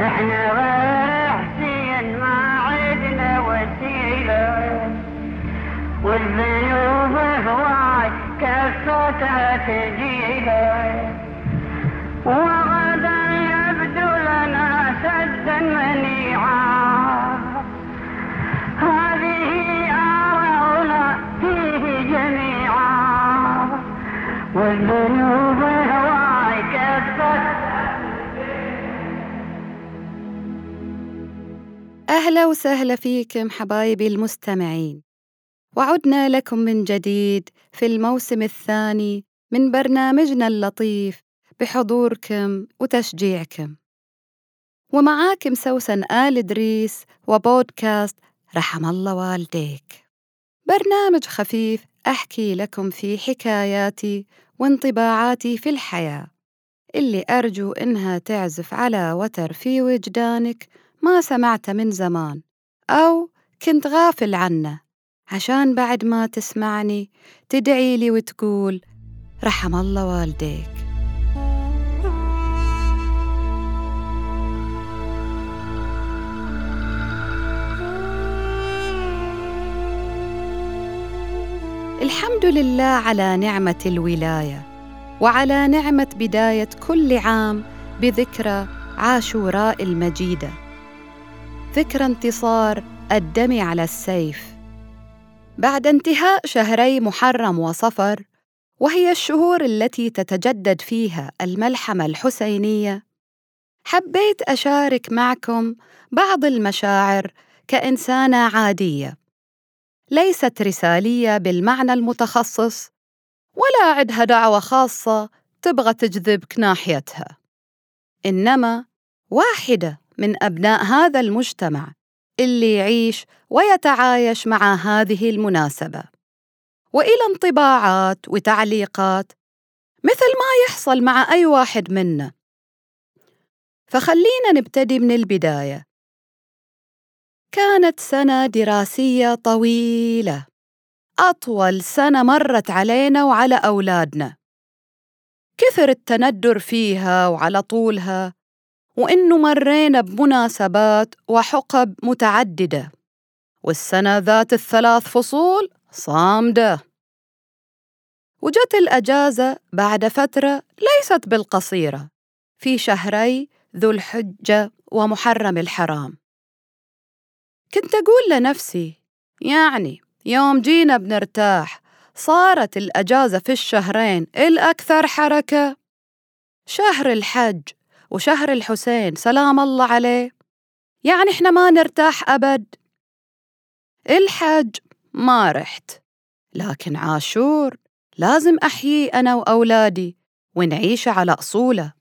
إحنا غير حسين ما عدنا وسيلة. والذنوب هواي كفتها تجيلة. أهلا وسهلا فيكم حبايبي المستمعين. وعدنا لكم من جديد في الموسم الثاني من برنامجنا اللطيف بحضوركم وتشجيعكم. ومعاكم سوسن آل إدريس وبودكاست رحم الله والديك. برنامج خفيف أحكي لكم فيه حكاياتي وانطباعاتي في الحياة. اللي أرجو إنها تعزف على وتر في وجدانك ما سمعته من زمان أو كنت غافل عنه عشان بعد ما تسمعني تدعي لي وتقول رحم الله والديك. الحمد لله على نعمة الولاية وعلى نعمة بداية كل عام بذكرى عاشوراء المجيدة. ذكرى انتصار الدم على السيف. بعد انتهاء شهري محرم وصفر وهي الشهور التي تتجدد فيها الملحمة الحسينية حبيت أشارك معكم بعض المشاعر كإنسانة عادية ليست رسالية بالمعنى المتخصص ولا عندها دعوة خاصة تبغى تجذبك ناحيتها إنما واحدة. من أبناء هذا المجتمع اللي يعيش ويتعايش مع هذه المناسبة. وإلى انطباعات وتعليقات مثل ما يحصل مع أي واحد منا. فخلينا نبتدي من البداية. كانت سنة دراسية طويلة. أطول سنة مرت علينا وعلى أولادنا. كثر التندر فيها وعلى طولها وإنه مرينا بمناسبات وحقب متعددة والسنة ذات الثلاث فصول صامدة. وجت الأجازة بعد فترة ليست بالقصيرة في شهري ذو الحجة ومحرم الحرام. كنت أقول لنفسي يعني يوم جينا بنرتاح صارت الأجازة في الشهرين الأكثر حركة. شهر الحج وشهر الحسين سلام الله عليه. يعني إحنا ما نرتاح أبد. الحج ما رحت لكن عاشور لازم أحييه أنا وأولادي ونعيش على أصوله.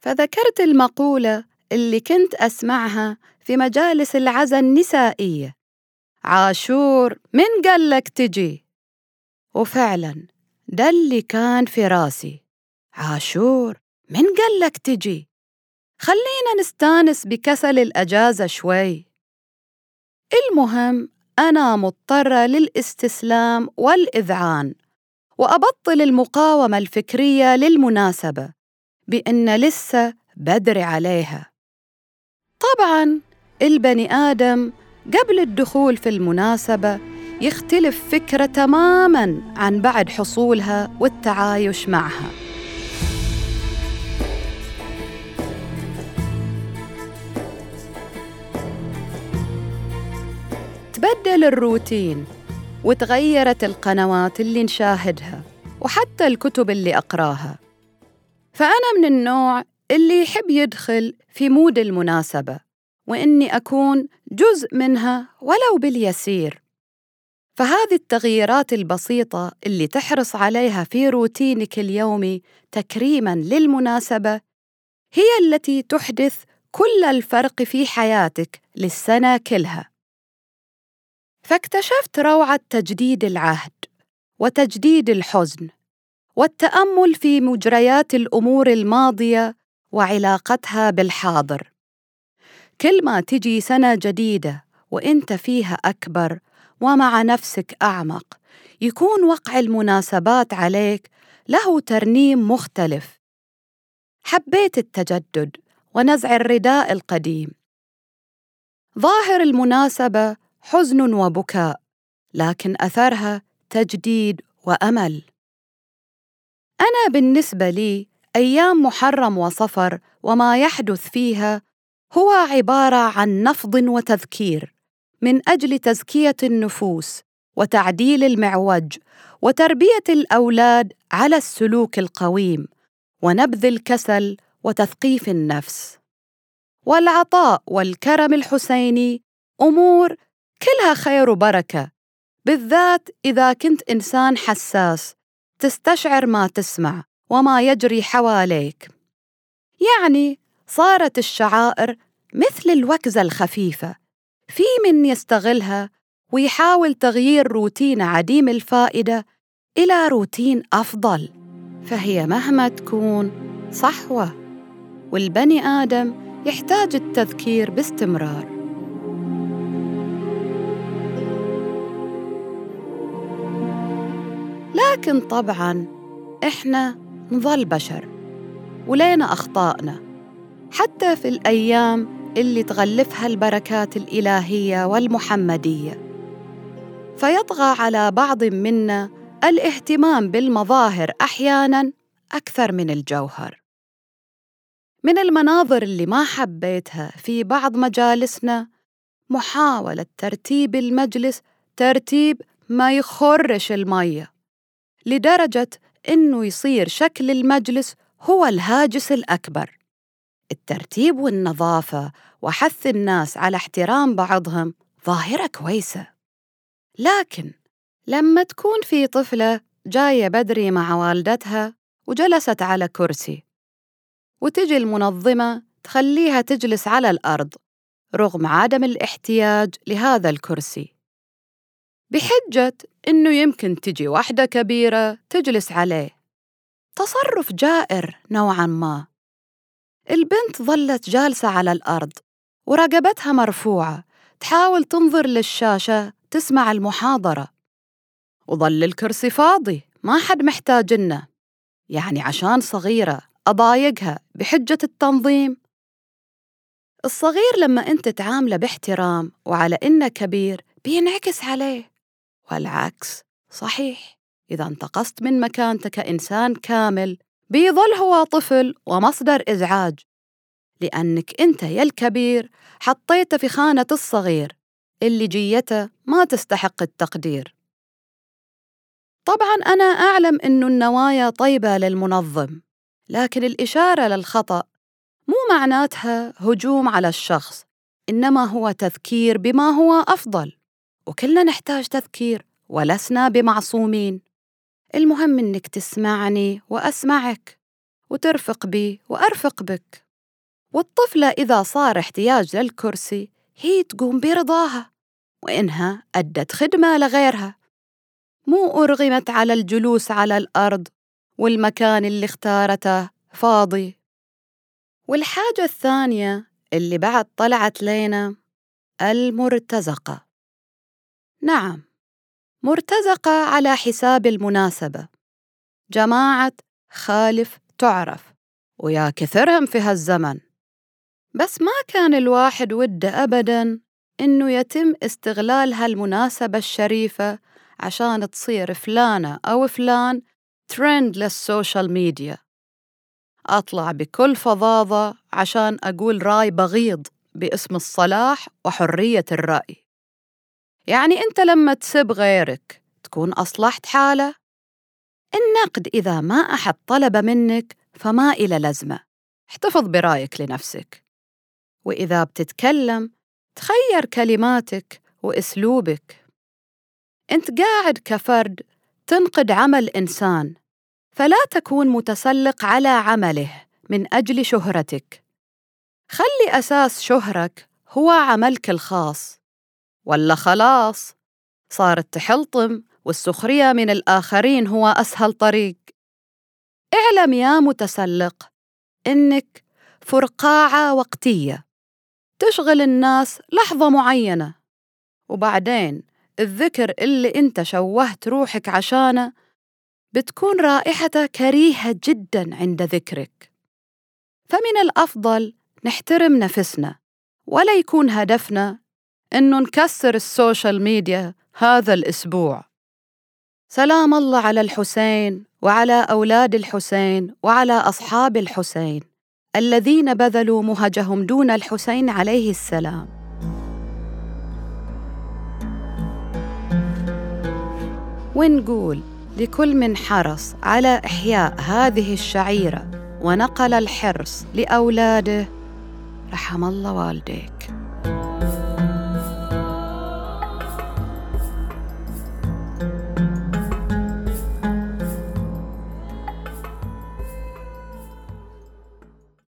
فذكرت المقولة اللي كنت أسمعها في مجالس العزا النسائية. عاشور من قال لك تجي؟ وفعلا ده اللي كان في راسي. عاشور من قال لك تجي؟ خلينا نستانس بكسل الأجازة شوي. المهم أنا مضطرة للاستسلام والإذعان وأبطل المقاومة الفكرية للمناسبة بأن لسه بدري عليها. طبعاً البني آدم قبل الدخول في المناسبة يختلف فكرة تماماً عن بعد حصولها والتعايش معها. تبدل الروتين وتغيرت القنوات اللي نشاهدها وحتى الكتب اللي أقراها. فأنا من النوع اللي يحب يدخل في mood المناسبة وإني أكون جزء منها ولو باليسير. فهذه التغييرات البسيطة اللي تحرص عليها في روتينك اليومي تكريماً للمناسبة هي التي تحدث كل الفرق في حياتك للسنة كلها. فاكتشفت روعة تجديد العهد وتجديد الحزن والتأمل في مجريات الأمور الماضية وعلاقتها بالحاضر. كل ما تجي سنة جديدة وإنت فيها أكبر ومع نفسك أعمق يكون وقع المناسبات عليك له ترنيم مختلف. حبيت التجدد ونزع الرداء القديم. ظاهر المناسبة حزن وبكاء لكن أثرها تجديد وأمل. أنا بالنسبة لي أيام محرم وصفر وما يحدث فيها هو عبارة عن نفض وتذكير من أجل تزكية النفوس وتعديل المعوج وتربية الأولاد على السلوك القويم ونبذ الكسل وتثقيف النفس. والعطاء والكرم الحسيني أمور كلها خير وبركة. بالذات إذا كنت إنسان حساس تستشعر ما تسمع وما يجري حواليك. يعني صارت الشعائر مثل الوكزة الخفيفة في من يستغلها ويحاول تغيير روتين عديم الفائدة إلى روتين أفضل فهي مهما تكون صحوة. والبني آدم يحتاج التذكير باستمرار. لكن طبعا إحنا نظل بشر ولينا أخطائنا حتى في الأيام اللي تغلفها البركات الإلهية والمحمدية. فيطغى على بعض منا الاهتمام بالمظاهر أحيانا أكثر من الجوهر. من المناظر اللي ما حبيتها في بعض مجالسنا محاولة ترتيب المجلس ترتيب ما يخرش المية. لدرجة إنه يصير شكل المجلس هو الهاجس الأكبر. الترتيب والنظافة وحث الناس على احترام بعضهم ظاهرة كويسة. لكن لما تكون في طفلة جاية بدري مع والدتها وجلست على كرسي وتجي المنظمة تخليها تجلس على الأرض رغم عدم الاحتياج لهذا الكرسي. بحجة إنه يمكن تجي واحدة كبيرة تجلس عليه. تصرف جائر نوعا ما. البنت ظلت جالسة على الأرض ورقبتها مرفوعة. تحاول تنظر للشاشة تسمع المحاضرة. وظل الكرسي فاضي ما حد محتاجنا يعني عشان صغيرة أضايقها بحجة التنظيم. الصغير لما أنت تعامله باحترام وعلى إنه كبير بينعكس عليه. والعكس صحيح إذا انتقصت من مكانتك كإنسان كامل بيظل هو طفل ومصدر إزعاج لأنك أنت يا الكبير حطيته في خانة الصغير اللي جيته ما تستحق التقدير. طبعا أنا أعلم أن النوايا طيبة للمنظم لكن الإشارة للخطأ مو معناتها هجوم على الشخص إنما هو تذكير بما هو أفضل. وكلنا نحتاج تذكير ولسنا بمعصومين. المهم إنك تسمعني وأسمعك وترفق بي وأرفق بك. والطفلة إذا صار احتياج للكرسي هي تقوم برضاها وإنها أدت خدمة لغيرها. مو أرغمت على الجلوس على الأرض والمكان اللي اختارته فاضي. والحاجة الثانية اللي بعد طلعت لينا المرتزقة. نعم مرتزقة على حساب المناسبة. جماعة خالف تعرف. ويا كثرهم في هالزمن. بس ما كان الواحد وده أبداً إنه يتم استغلال هالمناسبة الشريفة عشان تصير فلانة أو فلان trend لل social media. أطلع بكل فظاظة عشان أقول رأي بغيض باسم الصلاح وحرية الرأي. يعني أنت لما تسب غيرك تكون أصلحت حالة؟ النقد إذا ما أحد طلب منك فما إله لزمة. احتفظ برأيك لنفسك. وإذا بتتكلم تخير كلماتك وأسلوبك. أنت قاعد كفرد تنقد عمل إنسان فلا تكون متسلق على عمله من أجل شهرتك. خلي أساس شهرك هو عملك الخاص. ولا خلاص؟ صار التحلطم والسخرية من الآخرين هو أسهل طريق. اعلم يا متسلق إنك فرقاعة وقتية. تشغل الناس لحظة معينة. وبعدين الذكر اللي أنت شوهت روحك عشانه بتكون رائحته كريهة جدا عند ذكرك. فمن الأفضل نحترم نفسنا ولا يكون هدفنا إنه نكسر السوشيال ميديا هذا الأسبوع. سلام الله على الحسين وعلى أولاد الحسين وعلى أصحاب الحسين الذين بذلوا مهجهم دون الحسين عليه السلام. ونقول لكل من حرص على إحياء هذه الشعيرة ونقل الحرص لأولاده رحم الله والديك.